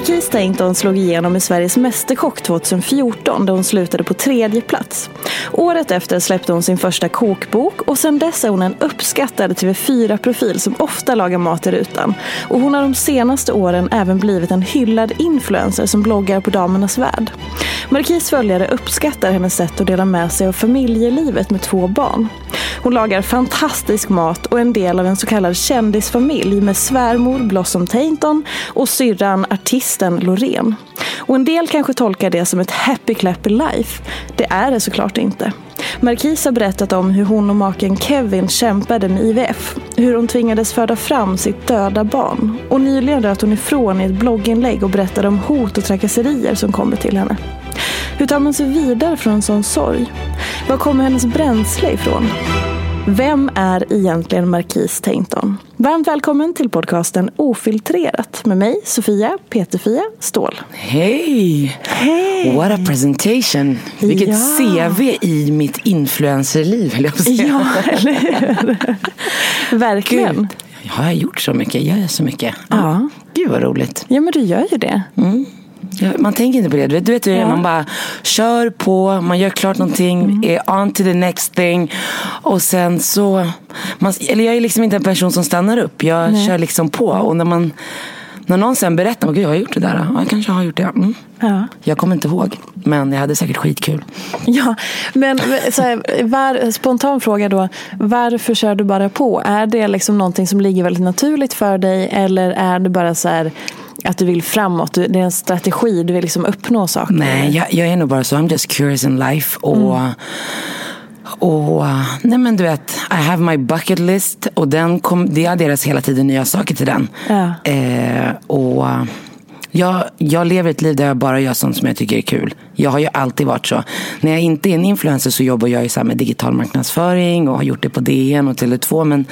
Marquis Tainton slog igenom i Sveriges Mästerkock 2014 där hon slutade på tredje plats. Året efter släppte hon sin första kokbok och sedan dess är hon en uppskattad TV4-profil som ofta lagar mat i rutan. Och hon har de senaste åren även blivit en hyllad influencer som bloggar på Damernas Värld. Marquis följare uppskattar hennes sätt att dela med sig av familjelivet med två barn. Hon lagar fantastisk mat och är en del av en så kallad kändisfamilj med svärmor Blossom Tainton och syrran artisten Loreen. Och en del kanske tolkar det som ett happy clappy life. Det är det såklart inte. Marquis har berättat om hur hon och maken Kevin kämpade med IVF. Hur hon tvingades föda fram sitt döda barn. Och nyligen röt hon ifrån i ett blogginlägg och berättade om hot och trakasserier som kommer till henne. Hur tar man sig vidare från en sån sorg? Var kommer hennes bränsle ifrån? Vem är egentligen Marquis Tainton? Varmt välkommen till podcasten Ofiltrerat med mig, Sofia Peterfia Ståhl. Hej! Hej! What a presentation! Vilket Ja. CV i mitt influencerliv, höll jag på att säga. Ja, eller hur? Verkligen. Gud, har jag gjort så mycket? Gör jag så mycket? Ja. Gud vad roligt. Ja, men du gör ju det. Ja, Man tänker inte på det. Du vet, du vet hur det är. Ja. Man bara kör på, man gör klart någonting, Mm. är on to the next thing. Och sen så... Man, eller jag är liksom inte en person som stannar upp. Jag Nej. kör liksom på. Och när man... När någon sen berättar, Gud, jag har gjort det där. Ja, jag kanske har gjort det. Mm. Ja. Jag kommer inte ihåg, men jag hade säkert skitkul. Ja, men så här, var, spontan fråga då. Varför kör du bara på? Är det liksom någonting som ligger väldigt naturligt för dig eller är det bara så här att du vill framåt? Det är en strategi, du vill liksom uppnå saker? Nej, jag, jag är nog bara så. I'm just curious in life. Och, och nej men du vet, I have my bucket list. Och den kom, det adderas hela tiden nya saker till den. Ja. Eh, och jag, jag lever ett liv där jag bara gör sånt som jag tycker är kul. Jag har ju alltid varit så. När jag inte är en influencer så jobbar jag ju så med digital marknadsföring och har gjort det på DN och Tele2. Men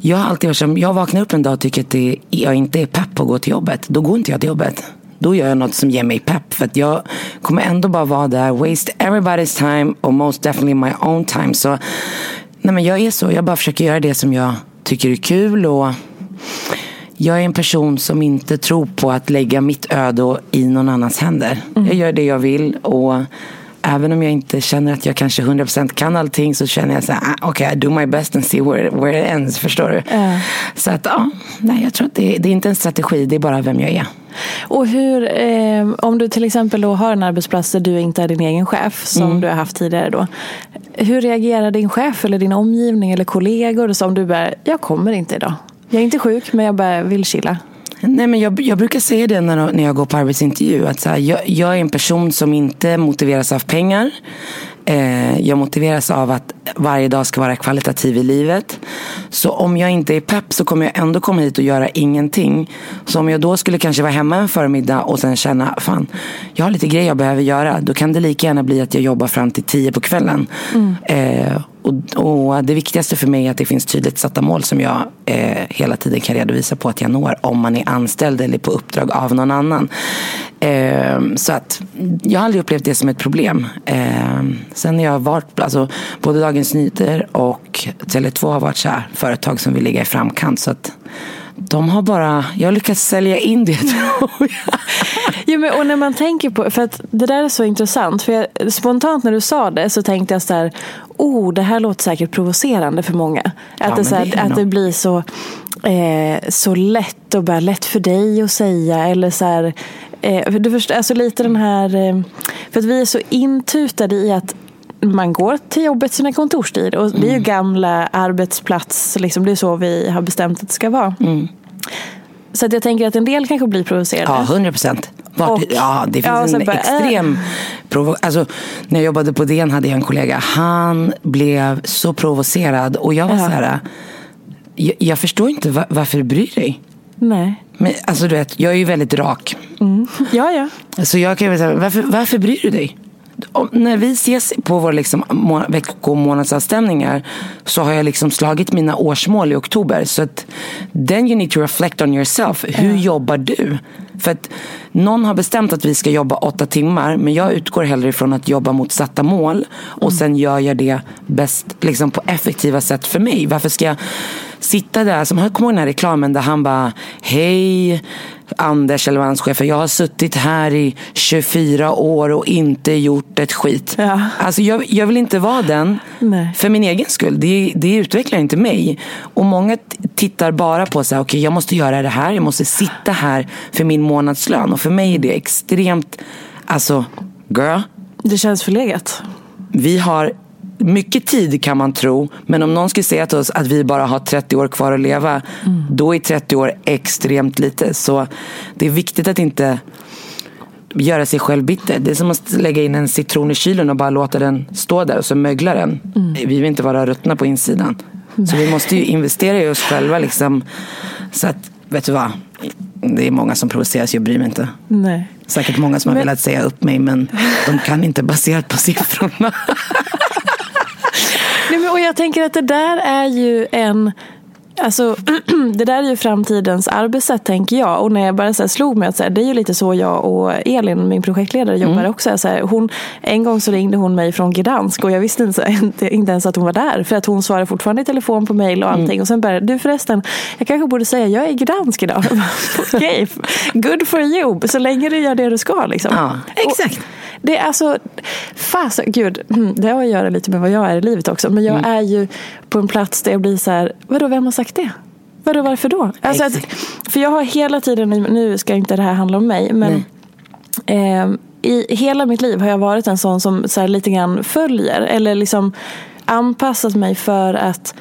jag har alltid varit som, jag vaknar upp en dag och tycker att det, jag inte är pepp på att gå till jobbet. Då går inte jag till jobbet. Då gör jag något som ger mig pepp. För att jag kommer ändå bara vara där, waste everybody's time och most definitely my own time. Så nej men jag är så, jag bara försöker göra det som jag tycker är kul. och jag är en person som inte tror på att lägga mitt öde i någon annans händer. Jag gör det jag vill och även om jag inte känner att jag kanske 100% kan allting så känner jag så här, ah, okej, I do my best and see where, where it ends, förstår du? Ja. Så att, ja, nej, jag tror att det, det är inte en strategi, det är bara vem jag är. Och hur, eh, om du till exempel då har en arbetsplats där du inte är din egen chef som Mm. du har haft tidigare då. Hur reagerar din chef eller din omgivning eller kollegor som du bara, jag kommer inte idag. Jag är inte sjuk men jag bara vill chilla. Nej, men jag, jag brukar säga det när, när jag går på arbetsintervju. Att så här, jag, jag är en person som inte motiveras av pengar. Eh, jag motiveras av att varje dag ska vara kvalitativ i livet. Så om jag inte är pepp så kommer jag ändå komma hit och göra ingenting. Så om jag då skulle kanske vara hemma en förmiddag och sen känna, fan, jag har lite grejer jag behöver göra. Då kan det lika gärna bli att jag jobbar fram till tio på kvällen. Mm. Eh, och, och, det viktigaste för mig är att det finns tydligt satta mål som jag eh, hela tiden kan redovisa på att jag når om man är anställd eller på uppdrag av någon annan. Eh, så att jag har aldrig upplevt det som ett problem. Eh, sen har jag varit, alltså, både Dagens Nyheter och Tele2 har varit så här, företag som vill ligga i framkant. Så att, de har bara, jag har lyckats sälja in det tror jag. jo, men, och när man tänker på, för att det där är så intressant. För jag, spontant när du sa det så tänkte jag så här, oh det här låter säkert provocerande för många. Att, ja, det, så här, det att det blir så, eh, så lätt och bara lätt för dig att säga. Eller så här, eh, du förstår, alltså lite den här, eh, för att vi är så intutade i att man går till jobbet sina kontorstid och det är ju mm. gamla arbetsplats, liksom, det är så vi har bestämt att det ska vara. Mm. Så att jag tänker att en del kanske blir provocerade. Ja, hundra procent. Ja, det finns ja, en bara, extrem äh. provo alltså, När jag jobbade på DN hade jag en kollega. Han blev så provocerad och jag var ja. så här. Jag, jag förstår inte var, varför du bryr dig. Nej. Men, alltså, du vet, jag är ju väldigt rak. Mm. Ja, ja. Så jag kan säga, varför, varför bryr du dig? När vi ses på våra liksom och månadsavstämningar så har jag liksom slagit mina årsmål i oktober. Så att then you need to reflect on yourself. Hur mm. jobbar du? För att någon har bestämt att vi ska jobba åtta timmar men jag utgår hellre ifrån att jobba mot satta mål och mm. sen gör jag det bäst liksom på effektiva sätt för mig. Varför ska jag sitta där, som jag kommer ihåg den här reklamen där han bara Hej Anders eller hans chef, jag har suttit här i 24 år och inte gjort ett skit. Ja. Alltså jag, jag vill inte vara den Nej. för min egen skull. Det, det utvecklar inte mig. Och många tittar bara på så här, okay, jag måste göra det här, jag måste sitta här för min månadslön. Och för mig är det extremt, alltså girl. Det känns förlegat. Vi har mycket tid kan man tro. Men om någon skulle säga till oss att vi bara har 30 år kvar att leva. Mm. Då är 30 år extremt lite. Så det är viktigt att inte göra sig själv bitter. Det är som att lägga in en citron i kylen och bara låta den stå där och så möglar den. Mm. Vi vill inte vara ruttna på insidan. Så vi måste ju investera i oss själva. Liksom. Så att, vet du vad? Det är många som provoceras, jag bryr mig inte. Nej. Säkert många som har velat säga upp mig men de kan inte baserat på siffrorna. Jag tänker att det där är ju en Alltså, det där är ju framtidens arbetssätt tänker jag. Och när jag bara så här slog mig att så här, det är ju lite så jag och Elin, min projektledare, jobbar mm. också. Så här, hon, en gång så ringde hon mig från Gdansk och jag visste inte, inte ens att hon var där. För att hon svarade fortfarande i telefon på mail och mm. allting. Mm. Och sen började du förresten, jag kanske borde säga jag är i Gdansk idag. Okej, okay. good for you. Så länge du gör det du ska. Liksom. Ja, exakt. Och, det är alltså, fast, gud, mm, det har att göra lite med vad jag är i livet också. Men jag mm. är ju på en plats där jag blir så här, vadå, vem har sagt det? Vadå, varför då? Alltså att, för jag har hela tiden, nu ska inte det här handla om mig, men eh, i hela mitt liv har jag varit en sån som så lite grann följer eller liksom anpassat mig för att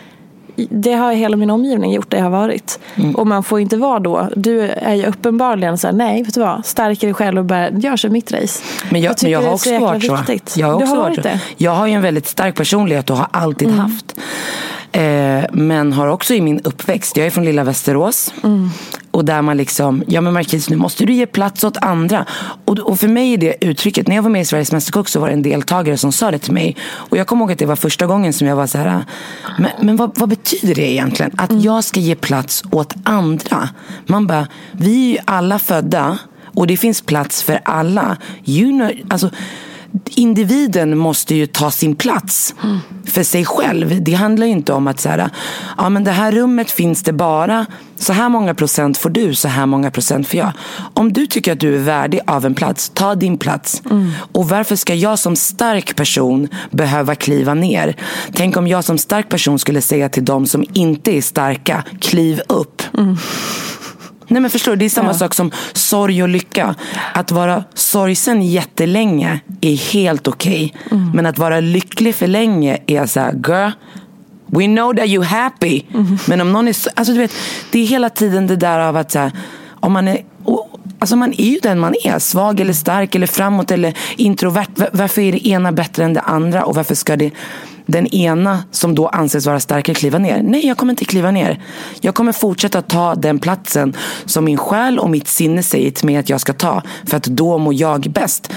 det har hela min omgivning gjort där jag har varit. Mm. Och man får inte vara då, du är ju uppenbarligen så här, nej vet du vad, stärk dig själv och bara gör så mitt race. Men jag, jag, men jag har också varit så. Jag har, också har varit det. Jag har ju en väldigt stark personlighet och har alltid mm. haft. Eh, men har också i min uppväxt, jag är från lilla Västerås. Mm. Och där man liksom, ja men Marquis nu måste du ge plats åt andra. Och, och för mig är det uttrycket, när jag var med i Sveriges Mästerkock så var det en deltagare som sa det till mig. Och jag kommer ihåg att det var första gången som jag var så här, men, men vad, vad betyder det egentligen? Att mm. jag ska ge plats åt andra. Man bara, vi är ju alla födda och det finns plats för alla. You know, alltså, individen måste ju ta sin plats mm. för sig själv. Det handlar ju inte om att så här, ja, men det här rummet finns det bara så här många procent får du, så här många procent får jag. Om du tycker att du är värdig av en plats, ta din plats. Mm. Och varför ska jag som stark person behöva kliva ner? Tänk om jag som stark person skulle säga till de som inte är starka, kliv upp. Mm. Nej men förstår du, det är samma ja. sak som sorg och lycka. Att vara sorgsen jättelänge är helt okej. Okay. Mm. Men att vara lycklig för länge är så här, girl, we know that you're happy. Mm. Men om någon är, alltså du vet, det är hela tiden det där av att så här, om man är Alltså man är ju den man är. Svag eller stark eller framåt eller introvert. Varför är det ena bättre än det andra? Och varför ska det den ena som då anses vara starkare kliva ner? Nej, jag kommer inte kliva ner. Jag kommer fortsätta ta den platsen som min själ och mitt sinne säger till mig att jag ska ta. För att då mår jag bäst.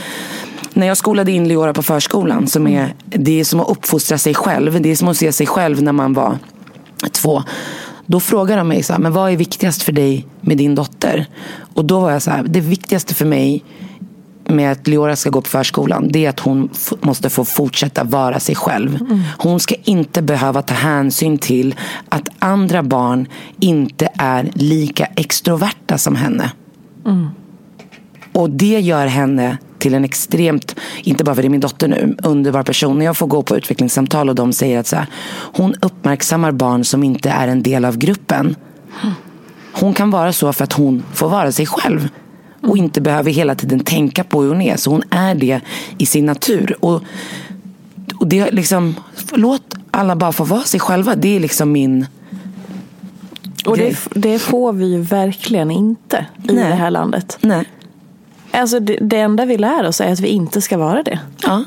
När jag skolade in Leora på förskolan, som är, det är som att uppfostra sig själv. Det är som att se sig själv när man var två. Då frågade de mig så här, men vad är viktigast för dig med din dotter? Och då var jag så här, det viktigaste för mig med att Leora ska gå på förskolan det är att hon måste få fortsätta vara sig själv. Mm. Hon ska inte behöva ta hänsyn till att andra barn inte är lika extroverta som henne. Mm. Och det gör henne till en extremt, inte bara för det är min dotter nu, underbar person. När jag får gå på utvecklingssamtal och de säger att så här, hon uppmärksammar barn som inte är en del av gruppen. Hon kan vara så för att hon får vara sig själv. Och inte behöver hela tiden tänka på hur hon är. Så hon är det i sin natur. Och, och det liksom, låt alla bara få vara sig själva. Det är liksom min och det, det, får vi ju verkligen inte i Nej. det här landet. Nej. Alltså det, det enda vi lär oss är att vi inte ska vara det. Ja.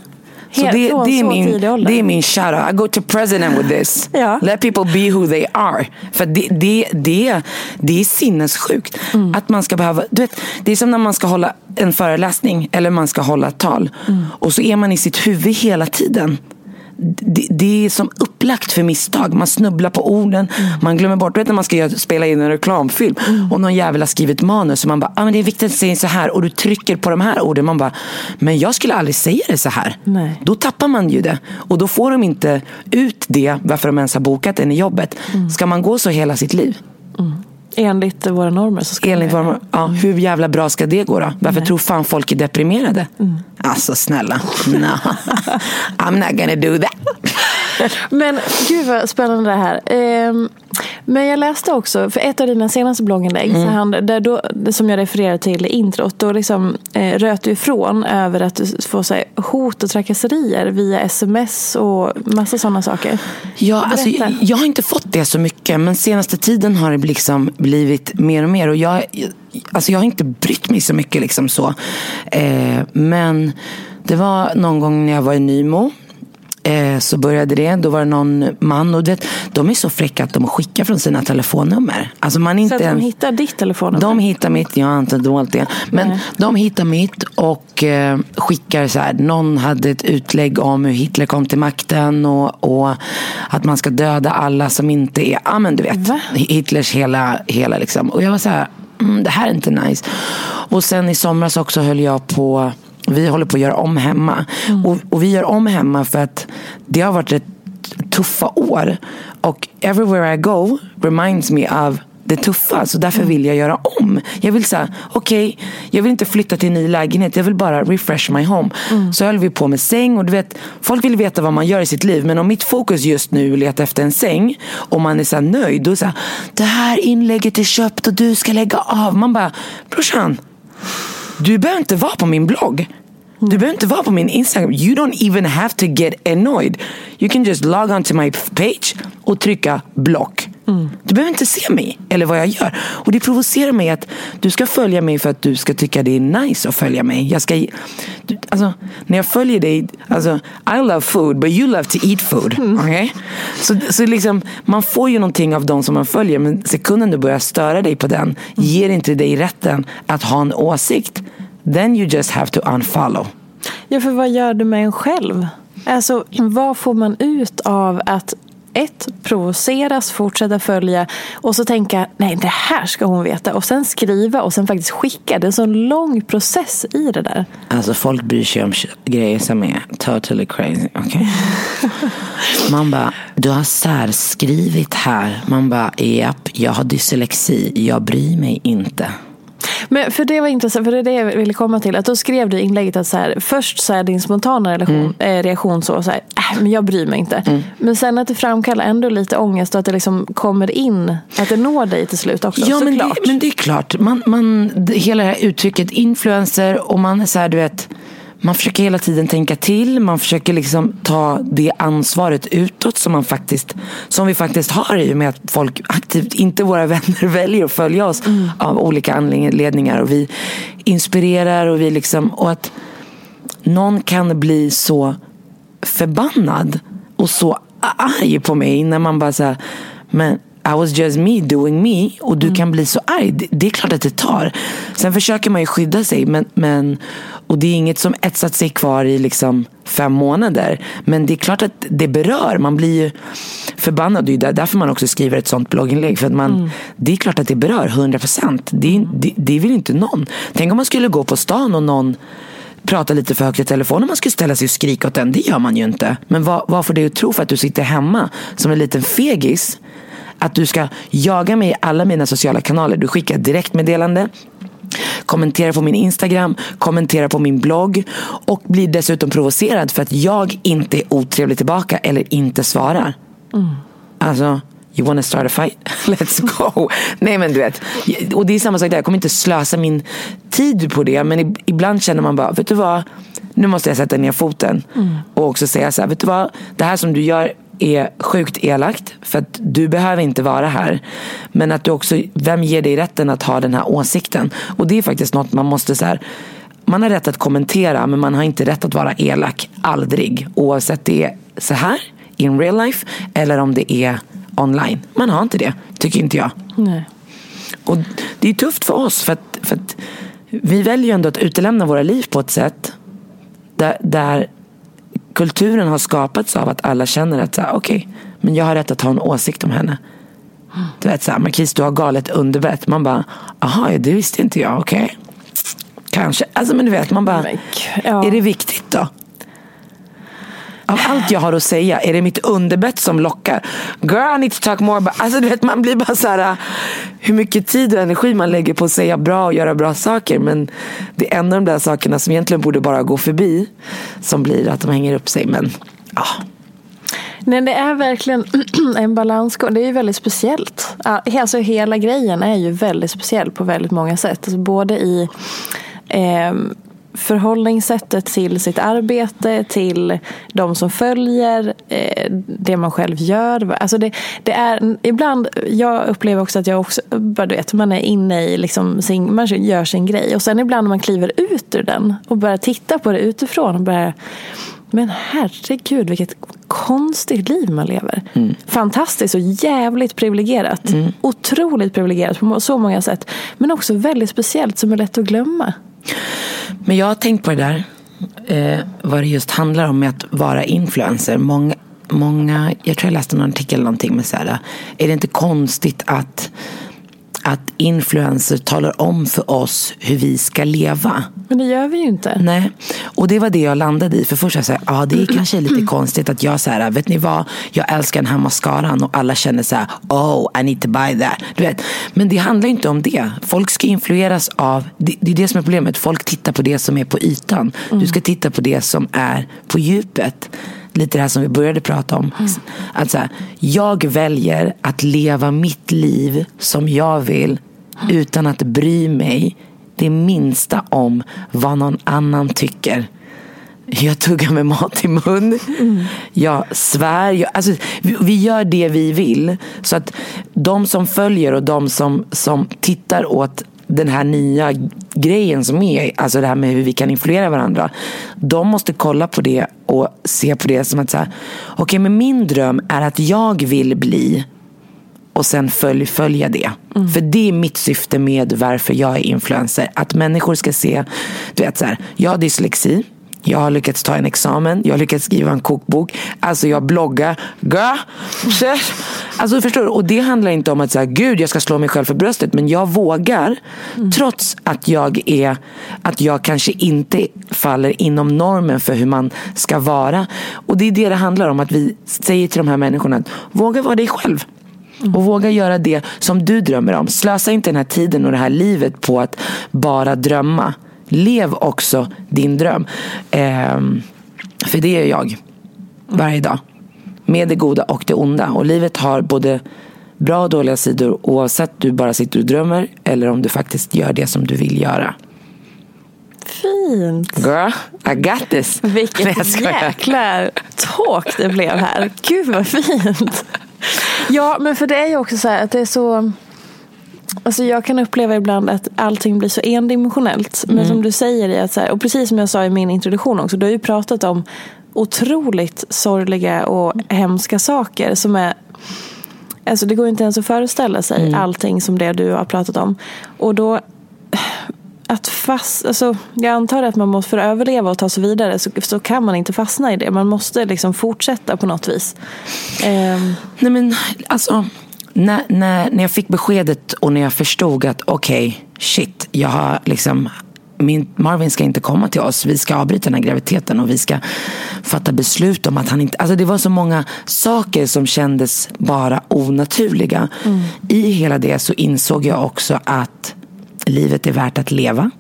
Så det, det, är min, det är min shout out. I go to president with this. ja. Let people be who they are. För det, det, det, det är sinnessjukt. Mm. Att man ska behöva, du vet, det är som när man ska hålla en föreläsning eller man ska hålla ett tal. Mm. Och så är man i sitt huvud hela tiden det, det, är som upplagt för misstag. Man snubblar på orden. Mm. Man glömmer bort. Du vet när man ska spela in en reklamfilm mm. och någon jävel har skrivit manus. Och man bara, ah, men det är viktigt att säga så här. Och du trycker på de här orden. Man bara, men jag skulle aldrig säga det så här. Nej. Då tappar man ju det. Och då får de inte ut det varför de ens har bokat den i jobbet. Mm. Ska man gå så hela sitt liv? Mm. Enligt våra normer så ska Enligt våra, ja, Hur jävla bra ska det gå då? Varför Nej. tror fan folk är deprimerade? Mm. Alltså snälla. No. I'm not gonna do that. Men gud vad spännande det här. Ehm, men jag läste också, för ett av dina senaste blogginlägg, mm. han, där då, som jag refererade till i introt, då liksom, eh, röt du ifrån över att du får så här, hot och trakasserier via sms och massa sådana saker. Ja, alltså, jag, jag, har inte fått det så mycket, men senaste tiden har det liksom blivit mer och mer. Och jag, alltså, jag har inte brytt mig så mycket. Liksom så. Eh, men det var någon gång när jag var i Nymo Eh, så började det. Då var det någon man. Och vet, de är så fräcka att de skickar från sina telefonnummer. Alltså man inte så att de hittar ditt telefonnummer? De hittar mitt. Jag har inte dolt det. Men Nej. de hittar mitt och eh, skickar så här. Någon hade ett utlägg om hur Hitler kom till makten. Och, och att man ska döda alla som inte är, ja men du vet. Va? Hitlers hela, hela liksom. Och jag var så här, mm, det här är inte nice. Och sen i somras också höll jag på vi håller på att göra om hemma. Mm. Och, och, vi gör om hemma för att det har varit rätt tuffa år. Och everywhere I go reminds me of det tuffa. Så därför vill jag göra om. Jag vill säga, okej, okay, jag vill inte flytta till en ny lägenhet. Jag vill bara refresh my home. Mm. Så höll vi på med säng. Och du vet, folk vill veta vad man gör i sitt liv. Men om mitt fokus just nu är att leta efter en säng. Och man är så nöjd. Då är det så här, det här inlägget är köpt och du ska lägga av. Man bara, brorsan. Du behöver inte vara på min blogg. Du behöver inte vara på min Instagram. You don't even have to get annoyed. You can just log on to my page och trycka block. Mm. Du behöver inte se mig eller vad jag gör. Och det provocerar mig att du ska följa mig för att du ska tycka det är nice att följa mig. Jag ska, du, alltså, när jag följer dig, alltså, I love food but you love to eat food. Mm. Okay? Så, så liksom, man får ju någonting av de som man följer men sekunden du börjar störa dig på den mm. ger inte dig rätten att ha en åsikt. Then you just have to unfollow. Ja, för vad gör du med en själv? Alltså, vad får man ut av att ett, provoceras, fortsätta följa och så tänka nej det här ska hon veta och sen skriva och sen faktiskt skicka. Det är en sån lång process i det där. Alltså folk bryr sig om grejer som är totally crazy. Okay? Man bara, du har särskrivit här. Man bara, japp, jag har dyslexi, jag bryr mig inte. Men för det var intressant, för det är det jag ville komma till. Att då skrev du inlägget att så här, först så är din spontana relation, mm. eh, reaktion så, så här, äh, men jag bryr mig inte. Mm. Men sen att det framkallar ändå lite ångest och att det liksom kommer in, att det når dig till slut också. Ja, men det, men det, är klart. Man, man, hela det här uttrycket influencer och man är så här, du vet man försöker hela tiden tänka till. Man försöker liksom ta det ansvaret utåt som, man faktiskt, som vi faktiskt har i och med att folk aktivt, inte våra vänner, väljer att följa oss mm. av olika anledningar. Och vi inspirerar och vi liksom, och att någon kan bli så förbannad och så arg på mig när man bara säger men i was just me doing me och du mm. kan bli så arg. Det, det, är klart att det tar. Sen försöker man ju skydda sig men, men, och det är inget som etsat sig kvar i liksom fem månader. Men det är klart att det berör. Man blir ju förbannad. Det är därför man också skriver ett sånt blogginlägg. För att man, mm. Det är klart att det berör, 100 procent. Det, det, det vill inte någon. Tänk om man skulle gå på stan och någon prata lite för högt i telefon om man skulle ställa sig och skrika åt den. Det gör man ju inte. Men vad, vad får det att tro för att du sitter hemma som en liten fegis att du ska jaga mig i alla mina sociala kanaler. Du skickar direktmeddelande, kommenterar på min Instagram, kommenterar på min blogg och blir dessutom provocerad för att jag inte är otrevlig tillbaka eller inte svarar. Mm. Alltså, you wanna start a fight? Let's go! Nej men du vet, och det är samma sak där. Jag kommer inte slösa min tid på det. Men ibland känner man bara, vet du vad? Nu måste jag sätta ner foten. Mm. Och också säga så här, vet du vad? Det här som du gör är sjukt elakt. För att du behöver inte vara här. Men att du också, vem ger dig rätten att ha den här åsikten? Och det är faktiskt något man måste så här, man har rätt att kommentera men man har inte rätt att vara elak. Aldrig. Oavsett det är så här, in real life, eller om det är online. Man har inte det, tycker inte jag. Nej. Och det är tufft för oss för att, för att vi väljer ju ändå att utelämna våra liv på ett sätt där, där kulturen har skapats av att alla känner att okej, okay, men jag har rätt att ha en åsikt om henne. Du vet såhär, Marquis du har galet underbett. Man bara, aha, det visste inte jag, okej. Okay. Kanske, alltså men du vet, man bara, ja. är det viktigt då? Av allt jag har att säga är det mitt underbett som lockar. Girl, I need to talk more about... Alltså, du vet, man blir bara så här, äh, hur mycket tid och energi man lägger på att säga bra och göra bra saker. Men det är en av de där sakerna som egentligen borde bara gå förbi. Som blir att de hänger upp sig. Men ja. Nej, det är verkligen en balansgång. Det är ju väldigt speciellt. Alltså, hela grejen är ju väldigt speciell på väldigt många sätt. Alltså, både i eh, förhållningssättet till sitt arbete, till de som följer, eh, det man själv gör. Alltså det, det, är ibland, jag upplever också att jag också, bara du vet, man är inne i liksom sin, man gör sin grej och sen ibland när man kliver ut ur den och börjar titta på det utifrån och börjar men herregud vilket konstigt liv man lever. Mm. Fantastiskt och jävligt privilegierat. Mm. Otroligt privilegierat på så många sätt. Men också väldigt speciellt som är lätt att glömma. Men jag har tänkt på det där. Eh, vad det just handlar om med att vara influencer. Många, många, jag tror jag läste någon artikel någonting med så här, är det inte konstigt att att influencers talar om för oss hur vi ska leva. Men det gör vi ju inte. Nej, och det var det jag landade i. För först jag sa ja det är kanske lite konstigt att jag säger, vet ni vad, jag älskar den här mascaran och alla känner så här, oh I need to buy that. Du vet. Men det handlar inte om det. Folk ska influeras av, det, det är det som är problemet, folk tittar på det som är på ytan. Mm. Du ska titta på det som är på djupet lite det här som vi började prata om. Mm. Att så här, jag väljer att leva mitt liv som jag vill utan att bry mig det minsta om vad någon annan tycker. Jag tuggar med mat i mun. Mm. Jag svär. Jag, alltså, vi, vi, gör det vi vill. Så att de som följer och de som, som tittar åt den här nya grejen som är, alltså det här med hur vi kan influera varandra. De måste kolla på det och se på det som att så okej okay, men min dröm är att jag vill bli och sen följ, följa det. Mm. För det är mitt syfte med varför jag är influencer. Att människor ska se, du vet så här, jag har dyslexi. Jag har lyckats ta en examen. Jag har lyckats skriva en kokbok. Alltså jag bloggar. Alltså förstår du? Och det handlar inte om att säga gud jag ska slå mig själv för bröstet. Men jag vågar. Mm. Trots att jag är att jag kanske inte faller inom normen för hur man ska vara. Och det är det det handlar om. Att vi säger till de här människorna att våga vara dig själv. Mm. Och våga göra det som du drömmer om. Slösa inte den här tiden och det här livet på att bara drömma. Lev också din dröm. Eh, för det är jag. Varje dag. Med det goda och det onda. Och livet har både bra och dåliga sidor oavsett du bara sitter och drömmer eller om du faktiskt gör det som du vill göra. Fint. Girl, I got this. Vilket jäkla talk det blev här. Gud vad fint. Ja, men för det är ju också så här att det är så Alltså jag kan uppleva ibland att allting blir så endimensionellt. Men som du säger, att så här, och precis som jag sa i min introduktion också, du har ju pratat om otroligt sorgliga och hemska saker som är Alltså det går inte ens att föreställa sig allting som det du har pratat om. Och då att fast, alltså, jag antar att man måste, för att överleva och ta sig vidare så, så kan man inte fastna i det. Man måste liksom fortsätta på något vis. Ehm, Nej men alltså, när, när, när jag fick beskedet och när jag förstod att okej, shit, jag har liksom min, Marvin ska inte komma till oss. Vi ska avbryta den här graviditeten och vi ska fatta beslut om att han inte... Alltså det var så många saker som kändes bara onaturliga. I hela det så insåg jag också att livet är värt att leva.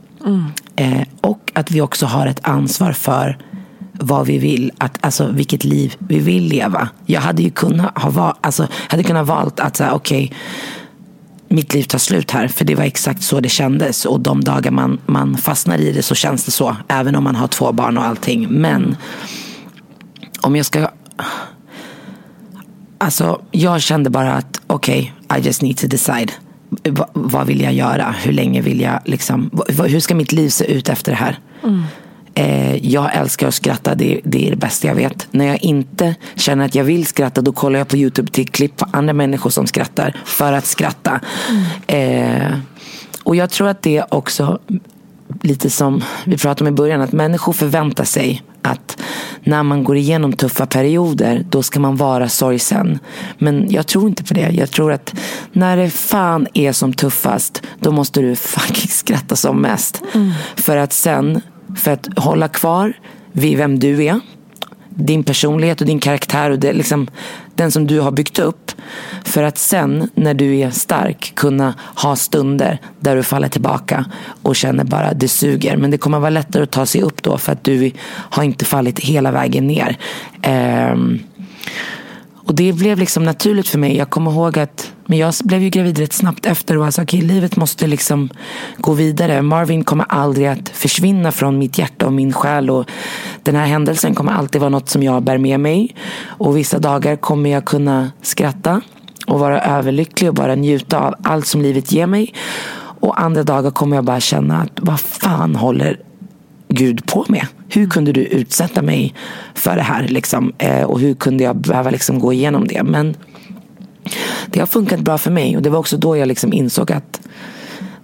Eh, och att vi också har ett ansvar för vad vi vill, att, alltså vilket liv vi vill leva. Jag hade ju kunnat ha val, alltså, hade kunnat valt att säga okej, mitt liv tar slut här. För det var exakt så det kändes. Och de dagar man, man fastnar i det så känns det så. Även om man har två barn och allting. Men om jag ska... Alltså, jag kände bara att okej, I just need to decide. Va, vad vill jag göra? Hur länge vill jag liksom... va- Hur ska mitt liv se ut efter det här? Mm. Eh, jag älskar att skratta, det, det är det bästa jag vet. När jag inte känner att jag vill skratta då kollar jag på YouTube till klipp på andra människor som skrattar för att skratta. Eh, och jag tror att det också, lite som vi pratade om i början, att människor förväntar sig att när man går igenom tuffa perioder, då ska man vara sorgsen. Men jag tror inte på det. Jag tror att när det fan är som tuffast, då måste du fucking skratta som mest. För att sen, för att hålla kvar vid vem du är, din personlighet och din karaktär och det, liksom, den som du har byggt upp. För att sen när du är stark kunna ha stunder där du faller tillbaka och känner bara det suger. Men det kommer vara lättare att ta sig upp då för att du har inte fallit hela vägen ner. Ehm, och det blev liksom naturligt för mig. Jag kommer ihåg att men jag blev ju gravid rätt snabbt efter och var sa okej, livet måste liksom gå vidare. Marvin kommer aldrig att försvinna från mitt hjärta och min själ. Och den här händelsen kommer alltid vara något som jag bär med mig. Och vissa dagar kommer jag kunna skratta och vara överlycklig och bara njuta av allt som livet ger mig. Och andra dagar kommer jag bara känna att vad fan håller Gud på med? Hur kunde du utsätta mig för det här? Liksom? Eh, och hur kunde jag behöva liksom gå igenom det? Men det har funkat bra för mig och det var också då jag liksom insåg att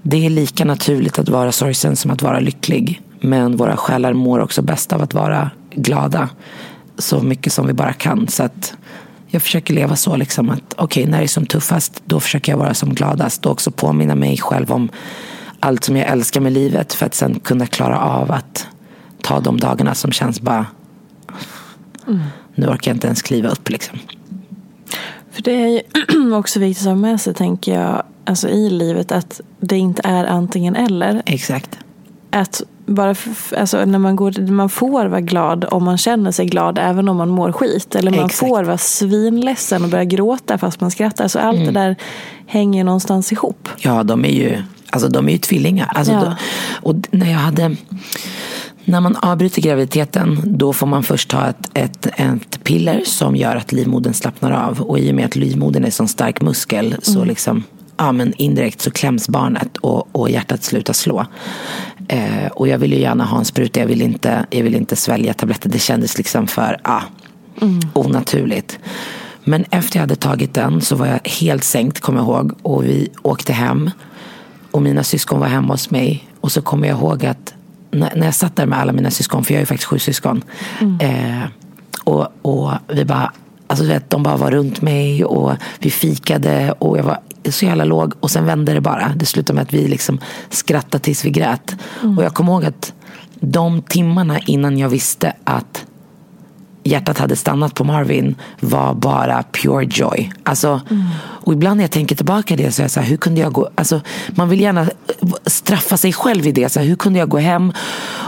det är lika naturligt att vara sorgsen som att vara lycklig. Men våra själar mår också bäst av att vara glada så mycket som vi bara kan. Så att jag försöker leva så liksom att okej, när det är som tuffast då försöker jag vara som gladast och också påminna mig själv om allt som jag älskar med livet för att sen kunna klara av att ta de dagarna som känns bara nu orkar jag inte ens kliva upp liksom. För det är ju också viktigt att ha med sig, tänker jag, alltså i livet att det inte är antingen eller. Exakt. Att bara alltså, när man, går, man får vara glad om man känner sig glad även om man mår skit. Eller man Exakt. får vara svinledsen och börja gråta fast man skrattar. Så allt det där hänger någonstans ihop. Ja, de är ju, alltså, de är ju tvillingar. Alltså, Ja. då, och när jag hade när man avbryter graviditeten då får man först ta ett, ett, ett piller som gör att livmodern slappnar av. Och i och med att livmodern är en sån stark muskel så liksom, ja, men indirekt så kläms barnet och, och hjärtat slutar slå. Eh, och jag ville gärna ha en spruta, jag ville inte, jag ville inte svälja tabletter. Det kändes liksom för ja, onaturligt. Men efter jag hade tagit den så var jag helt sänkt, kommer jag ihåg. Och vi åkte hem. Och mina syskon var hemma hos mig. Och så kommer jag ihåg att när, när jag satt där med alla mina syskon, för jag är faktiskt sju syskon. Eh, och, och vi bara, alltså vet, de bara var runt mig och vi fikade och jag var så jävla låg. Och sen vände det bara. Det slutade med att vi liksom skrattade tills vi grät. Och jag kommer ihåg att de timmarna innan jag visste att hjärtat hade stannat på Marvin var bara pure joy. Alltså, Och ibland när jag tänker tillbaka det så är jag så här, hur kunde jag gå, alltså, man vill gärna straffa sig själv i det. Så här, hur kunde jag gå hem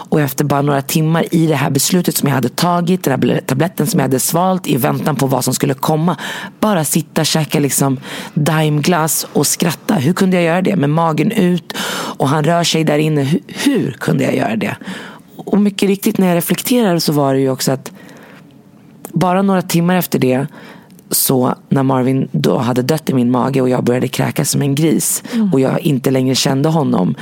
och efter bara några timmar i det här beslutet som jag hade tagit, den här tabletten som jag hade svalt i väntan på vad som skulle komma. Bara sitta, och käka liksom daimglass och skratta. Hur kunde jag göra det? Med magen ut och han rör sig där inne. Hur, hur kunde jag göra det? Och mycket riktigt när jag reflekterar så var det ju också att bara några timmar efter det Så när Marvin då hade dött i min mage och jag började kräkas som en gris och jag inte längre kände honom.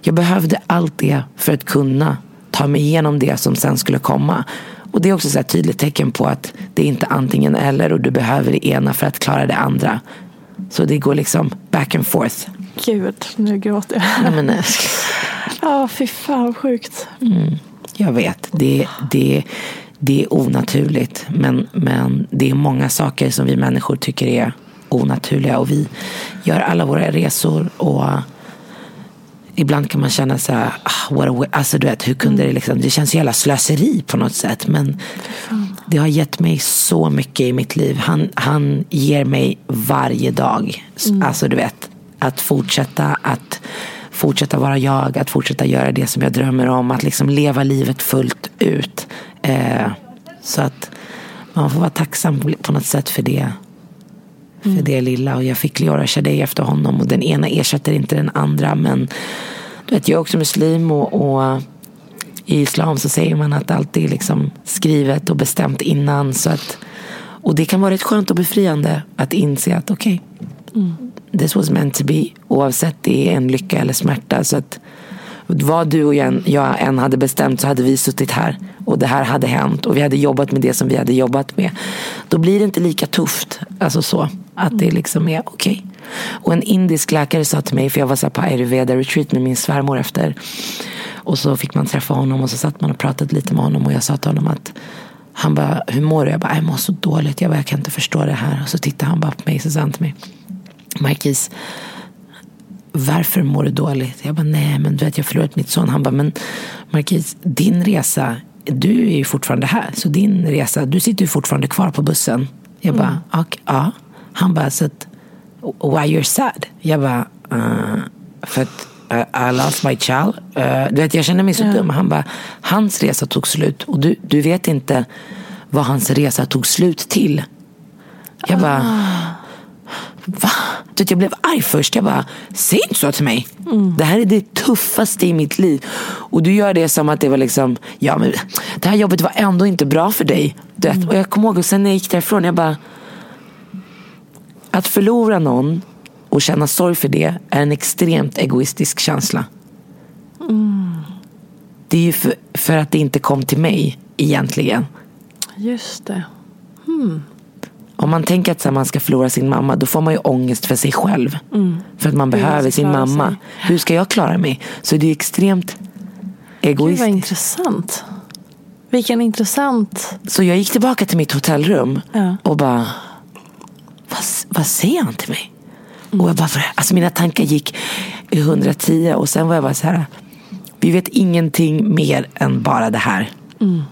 Jag behövde allt det för att kunna ta mig igenom det som sen skulle komma. Och det är också ett tydligt tecken på att det är inte antingen eller och du behöver det ena för att klara det andra. Så det går liksom back and forth. Gud, nu gråter jag. Nej, men, Ja, fy fan vad sjukt. jag vet, det, det, det är onaturligt. Men, men det är många saker som vi människor tycker är onaturliga. Och vi gör alla våra resor och ibland kan man känna så här, ah, what a wa- alltså du vet, hur kunde det liksom, det känns jävla slöseri på något sätt. Men det har gett mig så mycket i mitt liv. Han, han ger mig varje dag. Alltså du vet, att fortsätta att fortsätta vara jag, att fortsätta göra det som jag drömmer om, att liksom leva livet fullt ut. Eh, så att man får vara tacksam på något sätt för det. För det lilla. Och jag fick Leora Shadej efter honom. Och den ena ersätter inte den andra. Men du vet, jag är också muslim. Och, och i islam så säger man att allt är liksom skrivet och bestämt innan. Så att, och det kan vara rätt skönt och befriande att inse att okej, this was meant to be. Oavsett det är en lycka eller smärta. Så att vad du och jag, jag än hade bestämt så hade vi suttit här. Och det här hade hänt. Och vi hade jobbat med det som vi hade jobbat med. Då blir det inte lika tufft. Alltså så. Att det liksom är okej. Och en indisk läkare sa till mig, för jag var så här på ayurveda retreat med min svärmor efter. Och så fick man träffa honom och så satt man och pratade lite med honom. Och jag sa till honom att han bara, hur mår du? Jag bara, jag mår så dåligt. Jag bara, jag kan inte förstå det här. Och så tittade han bara på mig och så sa han till mig, Marquis, varför mår du dåligt? Jag bara, nej men du vet jag har förlorat mitt son. Han bara, men Marquis, din resa, du är ju fortfarande här. Så din resa, du sitter ju fortfarande kvar på bussen. Jag bara, och, ja. Han bara, så att, why you're sad? Jag bara, uh, för att uh, I lost my child. Uh, du vet, jag känner mig så dum. Han bara, hans resa tog slut och du, du vet inte vad hans resa tog slut till. Jag bara, Va? Jag blev arg först. Jag bara, säg inte så till mig. Det här är det tuffaste i mitt liv. Och du gör det som att det var liksom, ja men det här jobbet var ändå inte bra för dig. Du vet. Och jag kommer ihåg, och sen när jag gick därifrån, jag bara, att förlora någon och känna sorg för det är en extremt egoistisk känsla. Det är ju för, för att det inte kom till mig egentligen. Just det. Om man tänker att så här, man ska förlora sin mamma då får man ju ångest för sig själv. För att man Hur behöver sin mamma. sig. Hur ska jag klara mig? Så det är extremt Gud vad egoistiskt. intressant. Vilken intressant. Så jag gick tillbaka till mitt hotellrum Ja. och bara vad, vad säger han till mig? Mm. Och jag bara, alltså mina tankar gick i 110 och sen var jag bara så här. Vi vet ingenting mer än bara det här. Mm.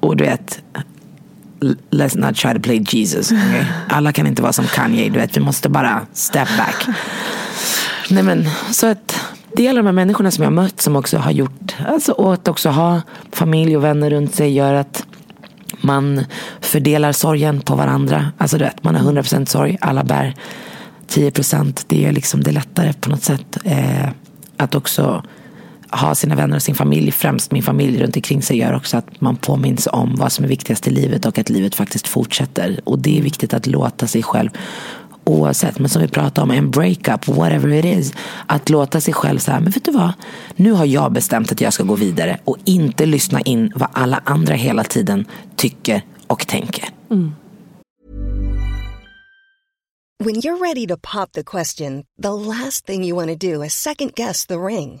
Och du vet, let's not try to play Jesus. okay? Alla kan inte vara som Kanye, du vet. Vi måste bara step back. Nej men, så att det är alla de här människorna som jag har mött som också har gjort, alltså och att också ha familj och vänner runt sig gör att man fördelar sorgen på varandra. Alltså du vet, man har 100% sorg, alla bär 10%. Det är liksom det lättare på något sätt. Eh, att också ha sina vänner och sin familj, främst min familj runt omkring sig gör också att man påminns om vad som är viktigast i livet och att livet faktiskt fortsätter. Och det är viktigt att låta sig själv oavsett, men som vi pratade om, en breakup, whatever it is. Att låta sig själv säga, men vet du vad? Nu har jag bestämt att jag ska gå vidare och inte lyssna in vad alla andra hela tiden tycker och tänker. When you're ready to pop the question, the last thing you want to do is second guess the ring.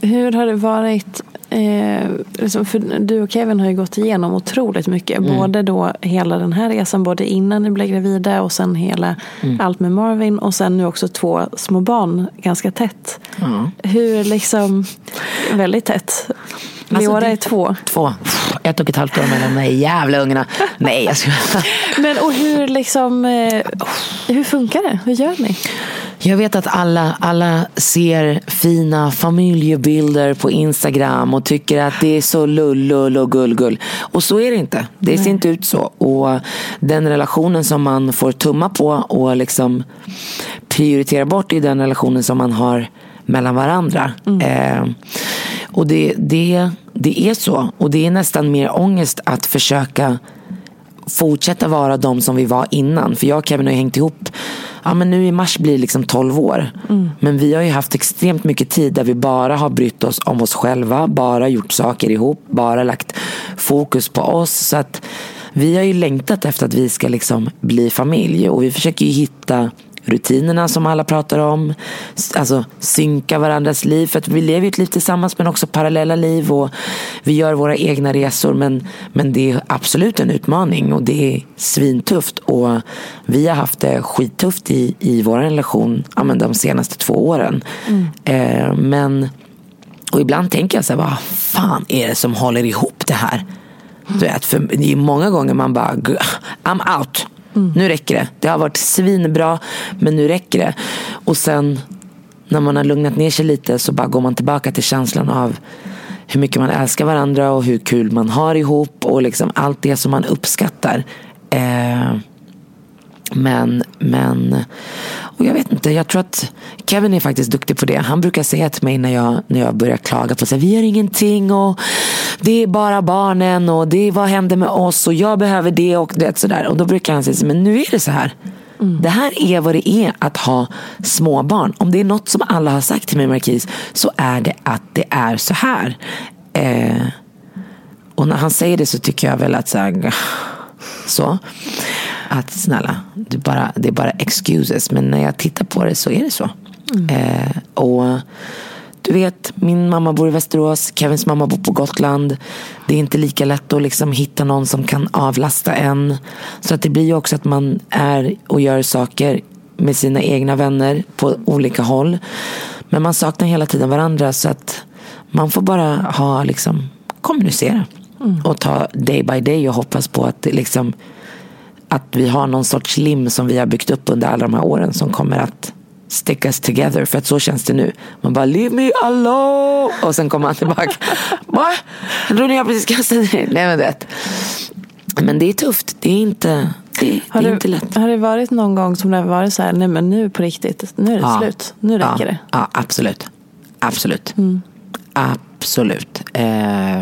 Hur har det varit, eh, liksom för du och Kevin har ju gått igenom otroligt mycket. Mm. Både då hela den här resan, både innan ni blev gravida och sen hela Mm. allt med Marvin och sen nu också två små barn ganska tätt. Ja. Hur liksom, väldigt tätt. Alltså, Leora det- är två. Två. Ett och ett halvt år mellan de jävla ungarna. Nej, jag ska... Men och hur liksom, eh, hur funkar det? Hur gör ni? Jag vet att alla, alla ser fina familjebilder på Instagram och tycker att det är så lull och gull-gull. Och så är det inte. Det ser inte ut så. Och den relationen som man får tumma på och liksom prioritera bort är den relationen som man har mellan varandra. Eh, och det, det, det är så. Och det är nästan mer ångest att försöka fortsätta vara de som vi var innan. För jag och Kevin har ju hängt ihop. Ja, men nu i mars blir det liksom 12 år. Men vi har ju haft extremt mycket tid där vi bara har brytt oss om oss själva. Bara gjort saker ihop. Bara lagt fokus på oss. Så att vi har ju längtat efter att vi ska liksom bli familj. Och vi försöker ju hitta rutinerna som alla pratar om. Alltså synka varandras liv. För att vi lever ju ett liv tillsammans men också parallella liv. Och vi gör våra egna resor. Men, men det är absolut en utmaning. Och det är svintufft. Och vi har haft det skittufft i, i vår relation ja, men de senaste två åren. Eh, men och ibland tänker jag så här, vad fan är det som håller ihop det här? Du vet, för det är många gånger man bara, "G- I'm out. Mm. Nu räcker det. Det har varit svinbra, men nu räcker det. Och sen när man har lugnat ner sig lite så bara går man tillbaka till känslan av hur mycket man älskar varandra och hur kul man har ihop och liksom allt det som man uppskattar. Eh, men, men, och jag vet inte, jag tror att Kevin är faktiskt duktig på det. Han brukar säga till mig när jag, när jag börjar klaga på att vi gör ingenting och det är bara barnen och det är vad händer med oss och jag behöver det och det sådär. Och då brukar han säga så, men nu är det så här. Det här är vad det är att ha småbarn. Om det är något som alla har sagt till mig Marquis så är det att det är så här. Eh, och när han säger det så tycker jag väl att så, här, så att snälla, det är, bara, det är bara excuses. Men när jag tittar på det så är det så. Eh, och du vet, min mamma bor i Västerås, Kevins mamma bor på Gotland. Det är inte lika lätt att liksom hitta någon som kan avlasta en. Så att det blir ju också att man är och gör saker med sina egna vänner på olika håll. Men man saknar hela tiden varandra så att man får bara ha liksom kommunicera. Och ta day by day och hoppas på att det liksom att vi har någon sorts lim som vi har byggt upp under alla de här åren som kommer att stick us together. För att så känns det nu. Man bara leave me alone. Och sen kommer han tillbaka. Va? Jag trodde jag precis kastade dig. Nej men det. Men det är tufft. Det är inte, det, Har det är inte lätt. har det varit någon gång som det har varit så här, nej men nu på riktigt, nu är det Ja. slut, nu räcker ja. det. Ja, absolut. Absolut. Absolut. Eh,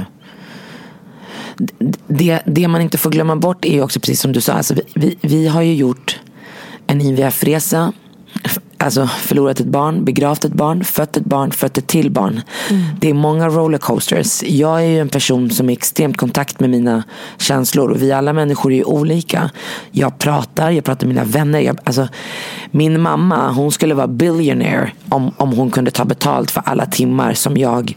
det, det man inte får glömma bort är ju också precis som du sa. Alltså vi, vi, vi har ju gjort en IVF-resa. Alltså förlorat ett barn, begravt ett barn, fött ett barn, fött ett till barn. Det är många rollercoasters. Jag är ju en person som är extremt kontakt med mina känslor. Och vi alla människor är ju olika. Jag pratar, jag pratar med mina vänner. Jag, alltså, min mamma, hon skulle vara billionaire om, om hon kunde ta betalt för alla timmar som jag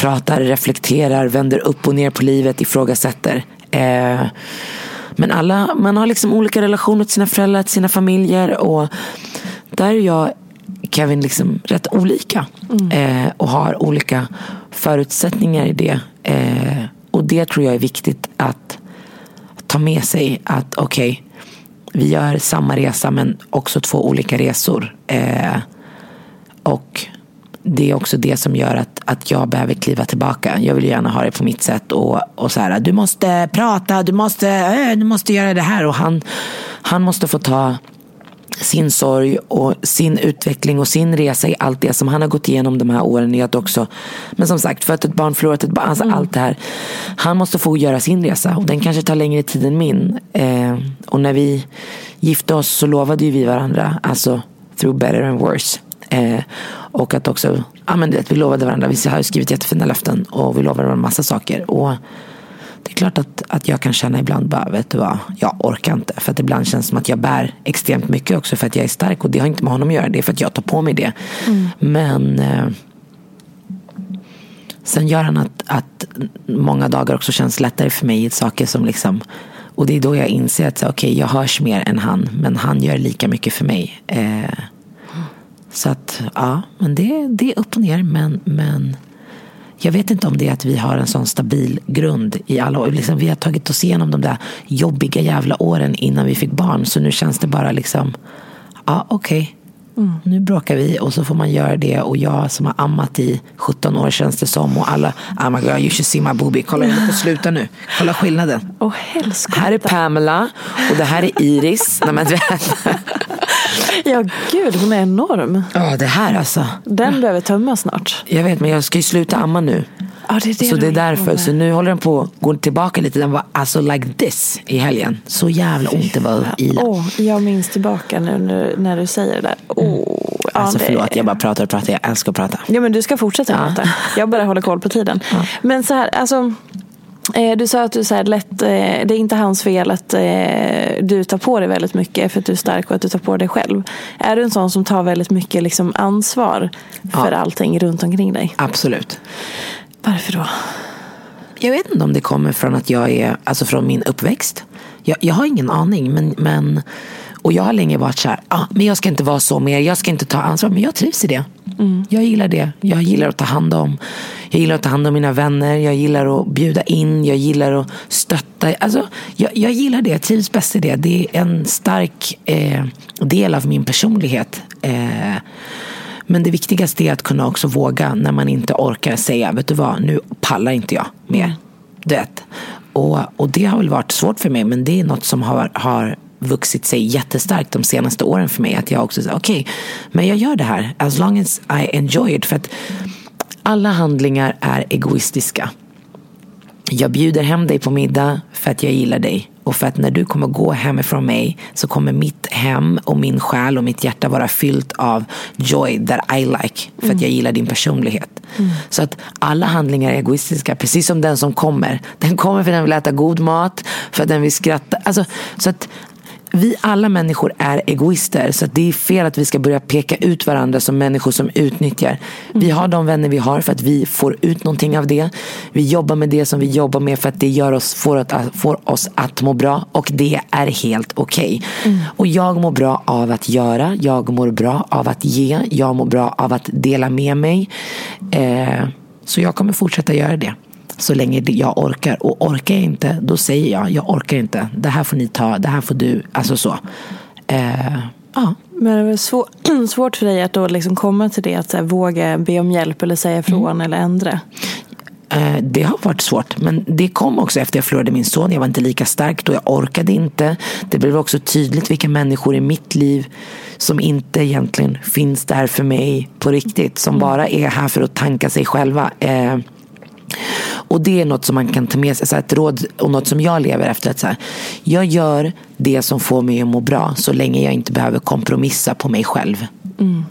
pratar, reflekterar, vänder upp och ner på livet, ifrågasätter. Eh, Men alla, man har liksom olika relationer till sina föräldrar, till sina familjer. Och där är jag Kevin liksom rätt olika. Mm. Eh, och har olika förutsättningar i det. Eh, och det tror jag är viktigt att ta med sig. Att okej, okay, vi gör samma resa men också två olika resor. Eh, och det är också det som gör att, att jag behöver kliva tillbaka. Jag vill gärna ha det på mitt sätt. Och, och så här, du måste prata, du måste, äh, du måste göra det här. Och han, han måste få ta sin sorg och sin utveckling och sin resa i allt det som han har gått igenom de här åren. I att också, men som sagt, fött ett barn, förlorat ett barn, alltså mm. allt det här. Han måste få göra sin resa och den kanske tar längre tid än min. Eh, och när vi gifte oss så lovade ju vi varandra, alltså through better and worse. Eh, och att också, ja men det, vi lovade varandra, vi har skrivit jättefina löften och vi lovade varandra massa saker. Och det är klart att, att jag kan känna ibland bara, vet du vad, jag orkar inte. För att ibland känns det som att jag bär extremt mycket också för att jag är stark. Och det har inte med honom att göra, det är för att jag tar på mig det. Mm. Men eh, sen gör han att, att många dagar också känns lättare för mig i saker som liksom och det är då jag inser att okay, jag hörs mer än han, men han gör lika mycket för mig. Eh, så att ja, men det, det är upp och ner. Men, men jag vet inte om det är att vi har en sån stabil grund i alla år. Liksom, vi har tagit oss igenom de där jobbiga jävla åren innan vi fick barn. Så nu känns det bara liksom, ja okej. Okay. Mm. Nu bråkar vi och så får man göra det. Och jag som har ammat i 17 år känns det som. Och alla, oh my God, you should see my boobie. Kolla, jag får sluta nu. Kolla skillnaden. Oh, här är Pamela och det här är Iris. Nej, men, Ja, gud, hon är enorm. Ja, det här alltså. Den behöver tömmas snart. Jag vet, men jag ska ju sluta amma nu. Ja, det är det så det är därför. Så nu håller den på att gå tillbaka lite. Den var alltså like this i helgen. Så jävla ont det var i den. Oh, jag minns tillbaka nu när, du säger det där. Oh, ja, alltså det... förlåt, jag bara pratar och pratar. Jag älskar att prata. Ja, men du ska fortsätta ja. prata. Jag bara håller koll på tiden. Ja. Men så här, alltså. Eh, du sa att du så lätt, eh, det är inte hans fel att eh, du tar på dig väldigt mycket för att du är stark och att du tar på dig själv. Är du en sån som tar väldigt mycket liksom, ansvar för ja. allting runt omkring dig? Absolut. Varför då? Jag vet inte om det kommer från att jag är, alltså från min uppväxt. Jag, jag har ingen aning men, men och jag har länge varit så här, ah, men jag ska inte vara så mer, jag ska inte ta ansvar. Men jag trivs i det. Mm. Jag gillar det. Jag gillar att ta hand om. Jag gillar att ta hand om mina vänner. Jag gillar att bjuda in. Jag gillar att stötta. Alltså, jag, jag gillar det. Jag trivs bäst i det. Det är en stark eh, del av min personlighet. Eh, men det viktigaste är att kunna också våga när man inte orkar säga, vet du vad, nu pallar inte jag mer. Du vet. Och, och det har väl varit svårt för mig, men det är något som har, har vuxit sig jättestarkt de senaste åren för mig. Att jag också säger, okej, okay, men jag gör det här as long as I enjoy it. För att alla handlingar är egoistiska. Jag bjuder hem dig på middag för att jag gillar dig. Och för att när du kommer gå hemifrån mig så kommer mitt hem och min själ och mitt hjärta vara fyllt av joy that I like. För att jag gillar din personlighet. Mm. Så att alla handlingar är egoistiska. Precis som den som kommer. Den kommer för att den vill äta god mat. För att den vill skratta. Alltså, så att vi alla människor är egoister. Så det är fel att vi ska börja peka ut varandra som människor som utnyttjar. Vi har de vänner vi har för att vi får ut någonting av det. Vi jobbar med det som vi jobbar med för att det gör oss, får, att, får oss att må bra. Och det är helt okej. Okay. Mm. Och jag mår bra av att göra. Jag mår bra av att ge. Jag mår bra av att dela med mig. Eh, så jag kommer fortsätta göra det så länge jag orkar. Och orkar jag inte, då säger jag, jag orkar inte. Det här får ni ta, det här får du. Alltså så. Eh, ja. Men det är svår, svårt för dig att då liksom komma till det, att här, våga be om hjälp eller säga ifrån mm. eller ändra? Eh, det har varit svårt, men det kom också efter jag förlorade min son. Jag var inte lika stark då, jag orkade inte. Det blev också tydligt vilka människor i mitt liv som inte egentligen finns där för mig på riktigt. Som mm. bara är här för att tanka sig själva. Och det är något som man kan ta med sig, så ett råd och något som jag lever efter. Att så här, jag gör det som får mig att må bra så länge jag inte behöver kompromissa på mig själv. Mm.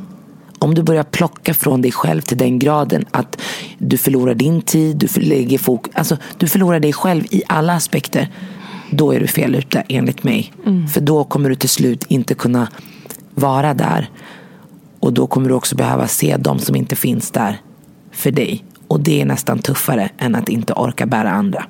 Om du börjar plocka från dig själv till den graden att du förlorar din tid, du, lägger fok alltså, du förlorar dig själv i alla aspekter. Då är du fel ute enligt mig. Mm. För då kommer du till slut inte kunna vara där. Och då kommer du också behöva se de som inte finns där för dig. Och det är nästan tuffare än att inte orka bära andra.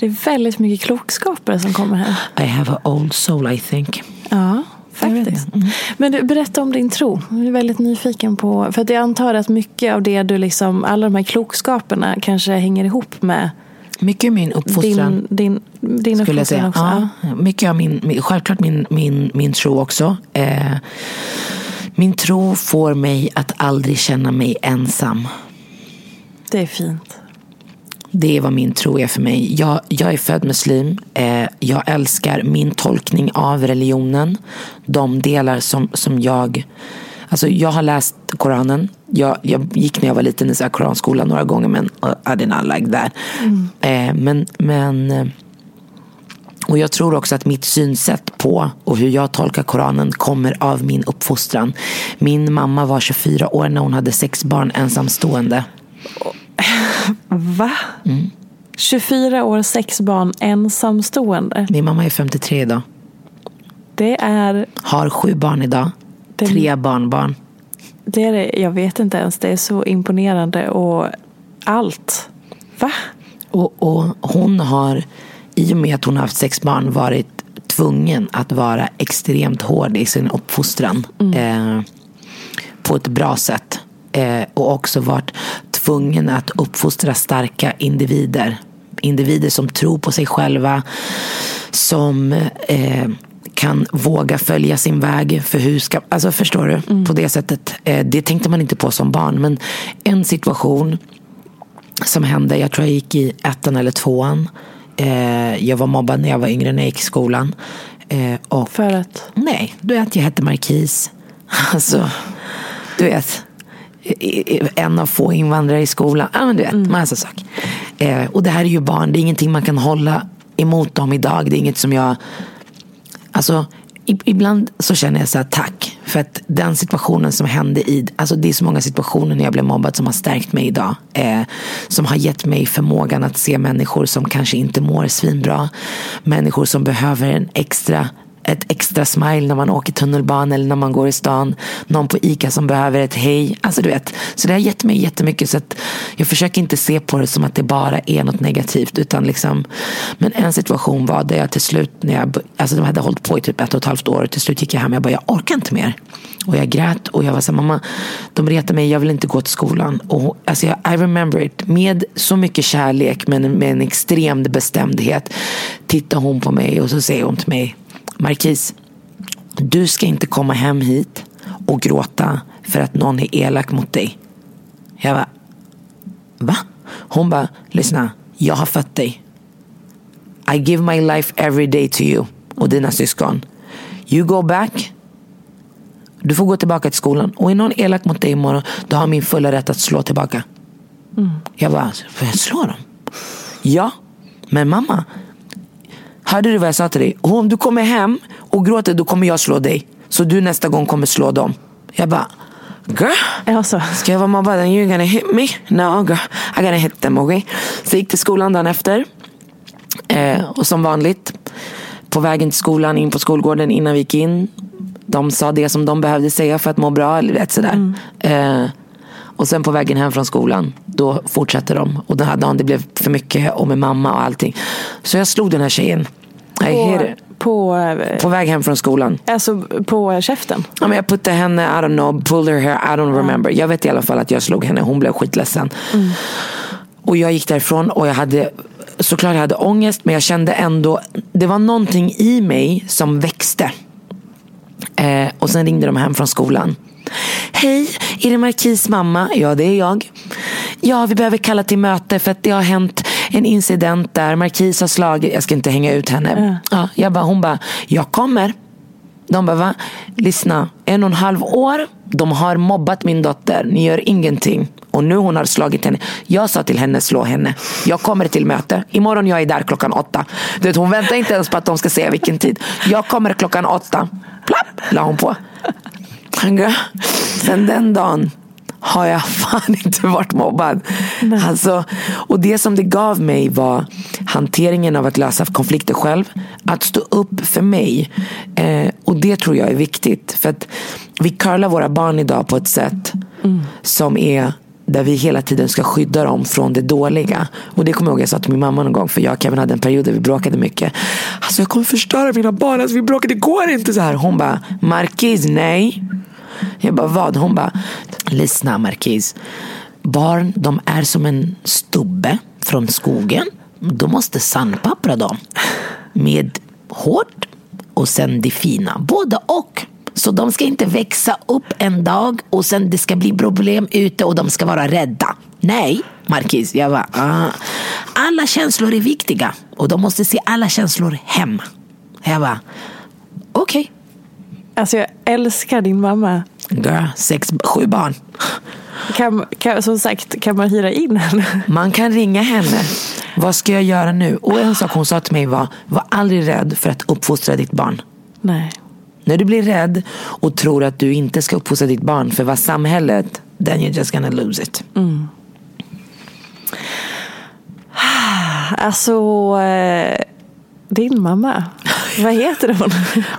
Det är väldigt mycket klokskaper som kommer här. I have a old soul I think. Ja, faktiskt. Men du, berätta om din tro. Jag är väldigt nyfiken på, för att jag antar att mycket av det du liksom, alla de här klokskaperna kanske hänger ihop med Mycket min uppfostran. din, din, din skulle jag uppfostran säga. också. Ja, mycket av min, min, självklart min, min, min tro också. Eh, min tro får mig att aldrig känna mig ensam. Det är fint. Det är vad min tro är för mig. Jag, jag är född muslim. Eh, jag älskar min tolkning av religionen. De delar som, som jag... Alltså jag har läst Koranen. Jag, jag gick när jag var liten i så här koranskola några gånger men uh, I did not like that. Eh, men, men eh, och jag tror också att mitt synsätt på och hur jag tolkar Koranen kommer av min uppfostran. Min mamma var 24 år när hon hade sex barn ensamstående. Va? Mm. 24 år, sex barn, ensamstående. Min mamma är 53 idag. Det är, Har sju barn idag. Det- Tre barnbarn. det är det, jag vet inte ens, det är så imponerande och allt. Va? Och, och hon har, i och med att hon har haft sex barn, varit tvungen att vara extremt hård i sin uppfostran. Eh, på ett bra sätt. Eh, och också varit tvungen att uppfostra starka individer. Individer som tror på sig själva. Som eh, kan våga följa sin väg. För hur ska, alltså förstår du? På det sättet. Eh, det tänkte man inte på som barn. Men en situation som hände. Jag tror jag gick i ettan eller tvåan. Eh, jag var mobbad när jag var yngre när jag gick i skolan. Eh, och För att? Nej, du vet jag hette Markis. Alltså, du vet. En av få invandrare i skolan. Ja, men du vet, massa saker. Eh, och det här är ju barn, det är ingenting man kan hålla emot dem idag. Det är inget som jag... Alltså, ibland så känner jag så här, tack. För att den situationen som hände i... Alltså det är så många situationer när jag blev mobbad som har stärkt mig idag. Eh, som har gett mig förmågan att se människor som kanske inte mår svinbra. Människor som behöver en extra ett extra smile när man åker tunnelbana eller när man går i stan. Någon på ICA som behöver ett hej. Alltså du vet. Så det har gett mig jättemycket. Så att jag försöker inte se på det som att det bara är något negativt. Utan liksom, men en situation var där jag till slut, när jag, alltså de hade hållit på i typ ett och ett halvt år. Till slut gick jag hem och jag bara, jag orkar inte mer. Och jag grät och jag var så här, mamma, de retar mig, jag vill inte gå till skolan. Och, alltså jag, I remember it. Med så mycket kärlek men med en extrem bestämdhet tittar hon på mig och så säger hon till mig, Markis, du ska inte komma hem hit och gråta för att någon är elak mot dig. Jag bara, va? Hon bara, lyssna, jag har fött dig. I give my life every day to you och dina syskon. You go back. Du får gå tillbaka till skolan. Och är någon elak mot dig imorgon, då har min fulla rätt att slå tillbaka. Jag bara, får jag slå dem? Ja, men mamma, Hörde du vad jag sa till dig? Och om du kommer hem och gråter då kommer jag slå dig. Så du nästa gång kommer slå dem. Jag bara, girl. Alltså, Ska jag vara mobbad and you're gonna hit me? No girl, I gotta hit them okay? Så jag gick till skolan dagen efter. Eh, och som vanligt, på vägen till skolan, in på skolgården innan vi gick in. De sa det som de behövde säga för att må bra. Eller vet, sådär. Eh, och sen på vägen hem från skolan, då fortsatte de. Och den här dagen det blev för mycket och med mamma och allting. Så jag slog den här tjejen. På, på, eh, På väg hem från skolan. alltså, på käften. Ja, men jag puttade henne, I don't know, pulled her hair, I don't remember. Jag vet i alla fall att jag slog henne, hon blev skitledsen. Och jag gick därifrån och jag hade såklart jag hade ångest men jag kände ändå, det var någonting i mig som växte. Eh, och sen ringde de hem från skolan. Hej, är det Markis mamma? Ja, det är jag. Ja, vi behöver kalla till möte för att det har hänt en incident där Markis har slagit, jag ska inte hänga ut henne. Ja, jag bara, hon bara, jag kommer. De bara, va? Lyssna, en och en halv år. De har mobbat min dotter. Ni gör ingenting. Och nu hon har slagit henne. Jag sa till henne, slå henne. Jag kommer till möte. Imorgon jag är där klockan åtta. Du vet, hon väntar inte ens på att de ska säga vilken tid. Jag kommer klockan åtta. Plapp, la hon på. Sen den dagen har jag fan inte varit mobbad. Alltså, och det som det gav mig var hanteringen av att lösa konflikter själv. Att stå upp för mig. Eh, och det tror jag är viktigt. För att vi curlar våra barn idag på ett sätt som är där vi hela tiden ska skydda dem från det dåliga. Och det kommer jag ihåg jag sa till min mamma någon gång. För jag och Kevin hade en period där vi bråkade mycket. Alltså jag kommer förstöra mina barn. Alltså vi bråkade, det går inte så här. Hon bara, Markis, nej. Jag bara, vad? Hon bara, lyssna Markis. Barn, de är som en stubbe från skogen. Du måste sandpappra dem. Med hårt och sen det fina. Både och. Så de ska inte växa upp en dag och sen det ska bli problem ute och de ska vara rädda. Nej, Markis. Jag bara, ah. Alla känslor är viktiga och de måste se alla känslor hemma. Jag bara, okej. Okay. Alltså jag älskar din mamma. Girl, sex, sju barn. Kan, kan, som sagt, kan man hyra in henne? Man kan ringa henne. Vad ska jag göra nu? Och en sak hon sa till mig var, var aldrig rädd för att uppfostra ditt barn. Nej. När du blir rädd och tror att du inte ska uppfostra ditt barn för vad samhället, then you're just gonna lose it. Mm. Alltså, eh, din mamma, vad heter hon?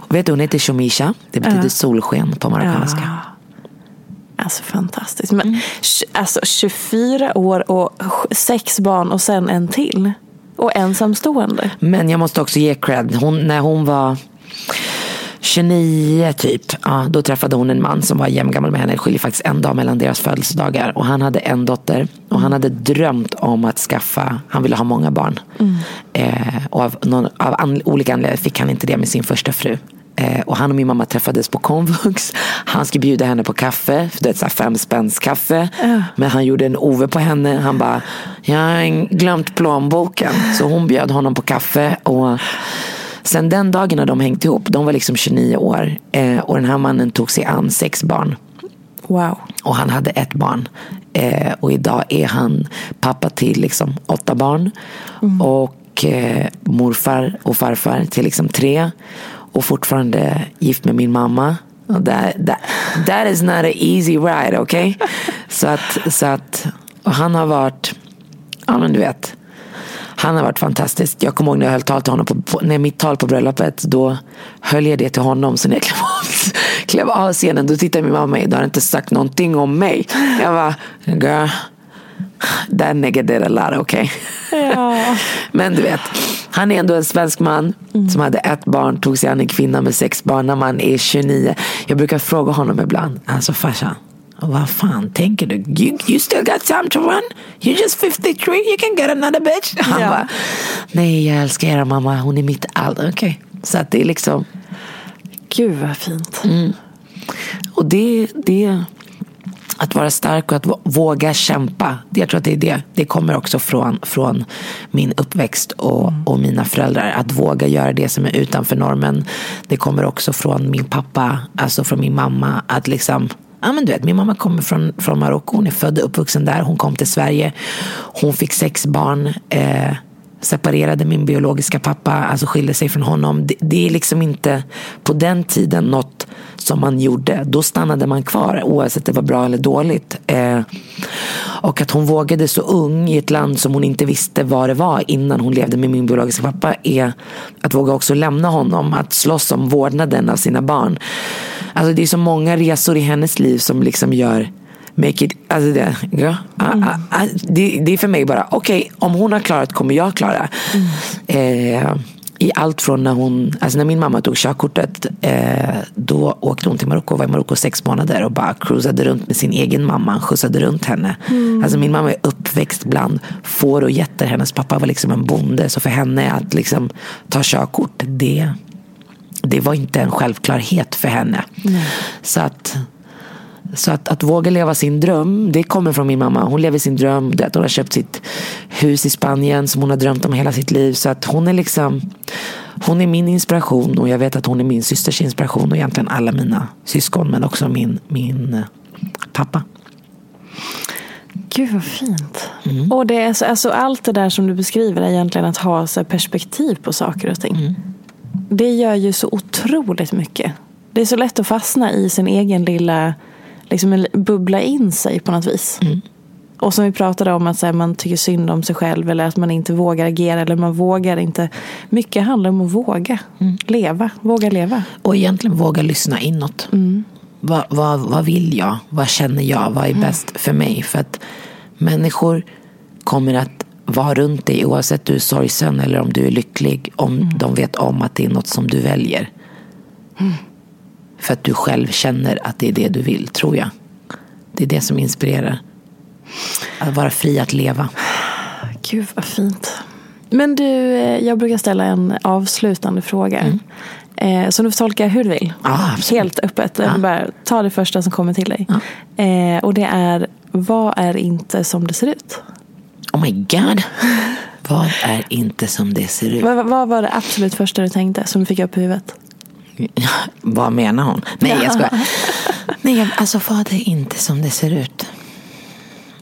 Vet du, hon heter Shomisha. Det betyder ja. solsken på marockanska. Ja. Alltså fantastiskt. Men, mm. alltså, 24 år och sex barn och sen en till. Och ensamstående. Men jag måste också ge cred. Hon, när hon var 29 typ, ja, då träffade hon en man som var jämngammal med henne. Det skiljer faktiskt en dag mellan deras födelsedagar. Och han hade en dotter och han hade drömt om att skaffa, han ville ha många barn. Mm. Eh, och av, någon, av an, olika anledningar fick han inte det med sin första fru. Eh, och han och min mamma träffades på komvux. Han skulle bjuda henne på kaffe, för det är ett fem spänns kaffe. Uh. Men han gjorde en Ove på henne. Han bara, jag har glömt plånboken. Så hon bjöd honom på kaffe. Och sen den dagen har de hängt ihop. De var liksom 29 år. Eh, och den här mannen tog sig an sex barn. Wow. Och han hade ett barn. Eh, och idag är han pappa till liksom åtta barn. Mm. Och eh, morfar och farfar till liksom tre och fortfarande gift med min mamma. Och that, that, that is not an easy ride, okej? Okay? så att, så att och han har varit, ja men du vet. Han har varit fantastisk. Jag kommer ihåg när jag höll tal till honom, på, på, när mitt tal på bröllopet, då höll jag det till honom. Så när jag klev av, klev av scenen, då tittade min mamma mig, du har inte sagt någonting om mig. Jag var girl, that nigga did a lot, okej? Okay? Ja. Men du vet, han är ändå en svensk man mm. som hade ett barn, tog sig an en kvinna med sex barn när man är 29. Jag brukar fråga honom ibland, alltså farsan, vad fan tänker du? You, you still got time to run? You're just 53, you can get another bitch. Han bara, nej jag älskar er mamma, hon är mitt allt. Okej, okay. så att det är liksom. Gud vad fint. Mm. Och det, det att vara stark och att våga kämpa. Jag tror att det är det. Det kommer också från, från min uppväxt och, mm. och mina föräldrar. Att våga göra det som är utanför normen. Det kommer också från min pappa, alltså från min mamma. Att liksom Ja, men du vet, min mamma kommer från, från Marocko. Hon är född och uppvuxen där. Hon kom till Sverige. Hon fick sex barn. Eh, separerade min biologiska pappa, alltså skilde sig från honom. Det, det, är liksom inte på den tiden något som man gjorde. Då stannade man kvar oavsett det var bra eller dåligt. Eh, och att hon vågade så ung i ett land som hon inte visste vad det var innan hon levde med min biologiska pappa är att våga också lämna honom, att slåss om vårdnaden av sina barn. Alltså det är så många resor i hennes liv som liksom gör make it, alltså det, ja, mm. a, a, det, det, är för mig bara, okej, okay, om hon har klarat kommer jag klara. Mm. Eh, I allt från när hon, alltså när min mamma tog körkortet, eh, då åkte hon till Marocko och var i Marocko sex månader och bara cruisade runt med sin egen mamma, skjutsade runt henne. Mm. Alltså min mamma är uppväxt bland får och getter, hennes pappa var liksom en bonde, så för henne att liksom ta körkort, det det var inte en självklarhet för henne. Mm. Så att så att, att våga leva sin dröm, det kommer från min mamma. Hon lever sin dröm. Det, hon har köpt sitt hus i Spanien som hon har drömt om hela sitt liv. Så att hon är liksom hon är min inspiration och jag vet att hon är min systers inspiration och egentligen alla mina syskon men också min, min eh, pappa. Gud vad fint. Mm. Och det är så, alltså, allt det där som du beskriver är egentligen att ha så perspektiv på saker och ting. Mm. Det gör ju så otroligt mycket. Det är så lätt att fastna i sin egen lilla liksom bubbla in sig på något vis. Mm. Och som vi pratade om att här, man tycker synd om sig själv eller att man inte vågar agera eller man vågar inte. Mycket handlar om att våga mm. leva, våga leva. Och egentligen våga lyssna inåt. Mm. vad, vad, vad vill jag? Vad känner jag? Vad är bäst för mig? För att människor kommer att vara runt dig oavsett du är sorgsen eller om du är lycklig. Om de vet om att det är något som du väljer. För att du själv känner att det är det du vill, tror jag. Det är det som inspirerar. Att vara fri att leva. Gud vad fint. Men du, eh, jag brukar ställa en avslutande fråga. Eh, så du får tolka hur du vill. Absolut. Helt öppet. Ja. Bara ta det första som kommer till dig. Eh, och det är, vad är inte som det ser ut? Oh my god. Vad är inte som det ser ut? Vad, vad var det absolut första du tänkte som du fick upp i huvudet? Vad menar hon? Nej, jag skojar. Nej, alltså vad är inte som det ser ut?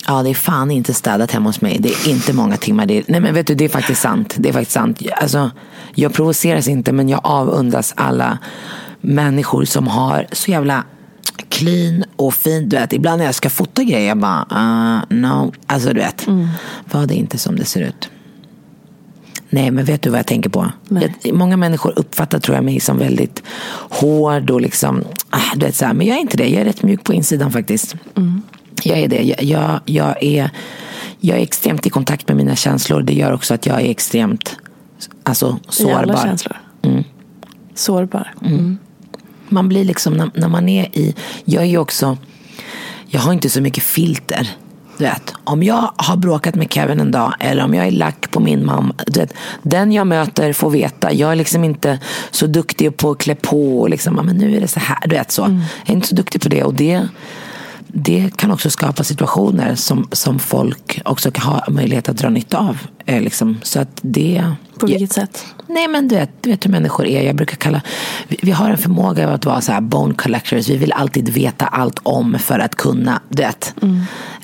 Ja, det är fan inte städat hemma hos mig. Det är inte många timmar. Det är, nej, men vet du, det är faktiskt sant. Det är faktiskt sant. Alltså, jag provoceras inte, men jag avundas alla människor som har så jävla clean och fint. Du vet, ibland när jag ska fota grejer, jag bara, uh, no. Alltså du vet, vad är inte som det ser ut? Nej, men vet du vad jag tänker på? Jag, många människor uppfattar tror jag mig som väldigt hård och liksom, ah, du vet så här, men jag är inte det. Jag är rätt mjuk på insidan faktiskt. Jag är det. Jag, jag, jag, är, jag är extremt i kontakt med mina känslor. Det gör också att jag är extremt alltså, I alla sårbar. känslor. Sårbar. Mm. Man blir liksom, när, när man är i, jag är ju också, jag har inte så mycket filter. Du vet, om jag har bråkat med Kevin en dag eller om jag är lack på min mamma. Du vet, den jag möter får veta. Jag är liksom inte så duktig på att klä på och liksom, "Ja, men nu är det så här. Du vet, så. Jag är inte så duktig på det. Och det, det kan också skapa situationer som, som folk också kan ha möjlighet att dra nytta av. Eh, liksom. Så att det... På vilket sätt? Nej men du vet, du vet hur människor är. Jag brukar kalla, vi, vi har en förmåga av att vara så här bone collectors. Vi vill alltid veta allt om för att kunna, du vet.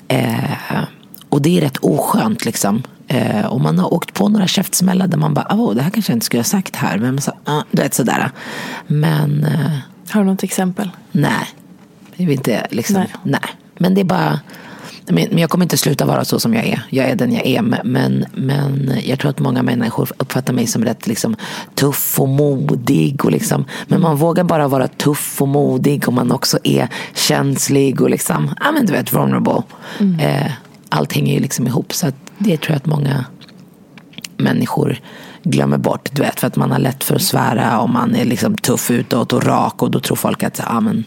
Eh, och det är rätt oskönt liksom. Eh, och man har åkt på några käftsmällar där man bara, oh, det här kanske jag inte skulle ha sagt här. Men så, ah, du vet sådär. Men eh, Har du något exempel? nej, jag vill inte liksom, Nej. nej. Men det är bara, men jag kommer inte sluta vara så som jag är. Jag är den jag är. Men, men jag tror att många människor uppfattar mig som rätt liksom, tuff och modig. Och liksom, men man vågar bara vara tuff och modig om man också är känslig och liksom, ja men du vet, vulnerable. Eh, allt hänger ju liksom ihop. Så det tror jag att många människor glömmer bort. Du vet, för att man har lätt för att svära och man är liksom tuff utåt och rak och då tror folk att ah, men,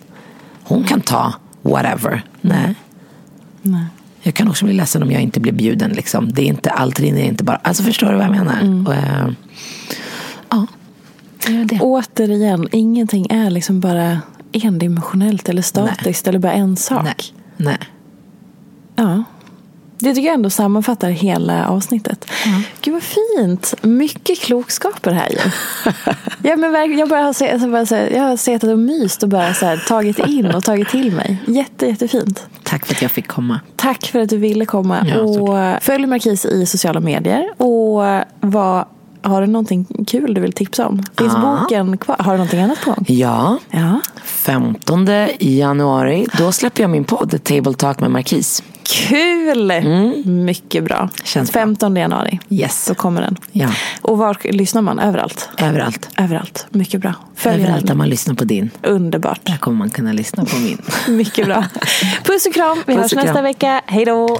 hon kan ta whatever. Nej. Nej. Jag kan också bli ledsen om jag inte blir bjuden. Liksom. Det är inte, allt rinner inte bara. Alltså förstår du vad jag menar? Och, eh, ja, det det. Återigen, ingenting är liksom bara endimensionellt eller statiskt eller bara en sak. Nej. Nej. Ja. Det tycker jag ändå sammanfattar hela avsnittet. Gud vad fint. Mycket klokskaper här ju. ja, men jag, bara har se, bara så här, jag har suttit och myst och bara så här, tagit in och tagit till mig. Jätte, jättefint. Tack för att jag fick komma. Tack för att du ville komma. Ja, och följ Markis i sociala medier. Och vad, har du någonting kul du vill tipsa om? Finns Ja. boken kvar? Har du någonting annat på gång? Ja, Ja. 15 januari, då släpper jag min podd Table Talk med Markis. Kul! Mycket bra. Mm. Känns bra. 15 januari. Yes. Då kommer den. Ja, Och var lyssnar man? Överallt? överallt. Överallt. Mycket bra. Följ Överallt där den. man lyssnar på din. Underbart. Där kommer man kunna lyssna på min. Mycket bra. Puss och kram. Vi Puss hörs nästa vecka. Hej då!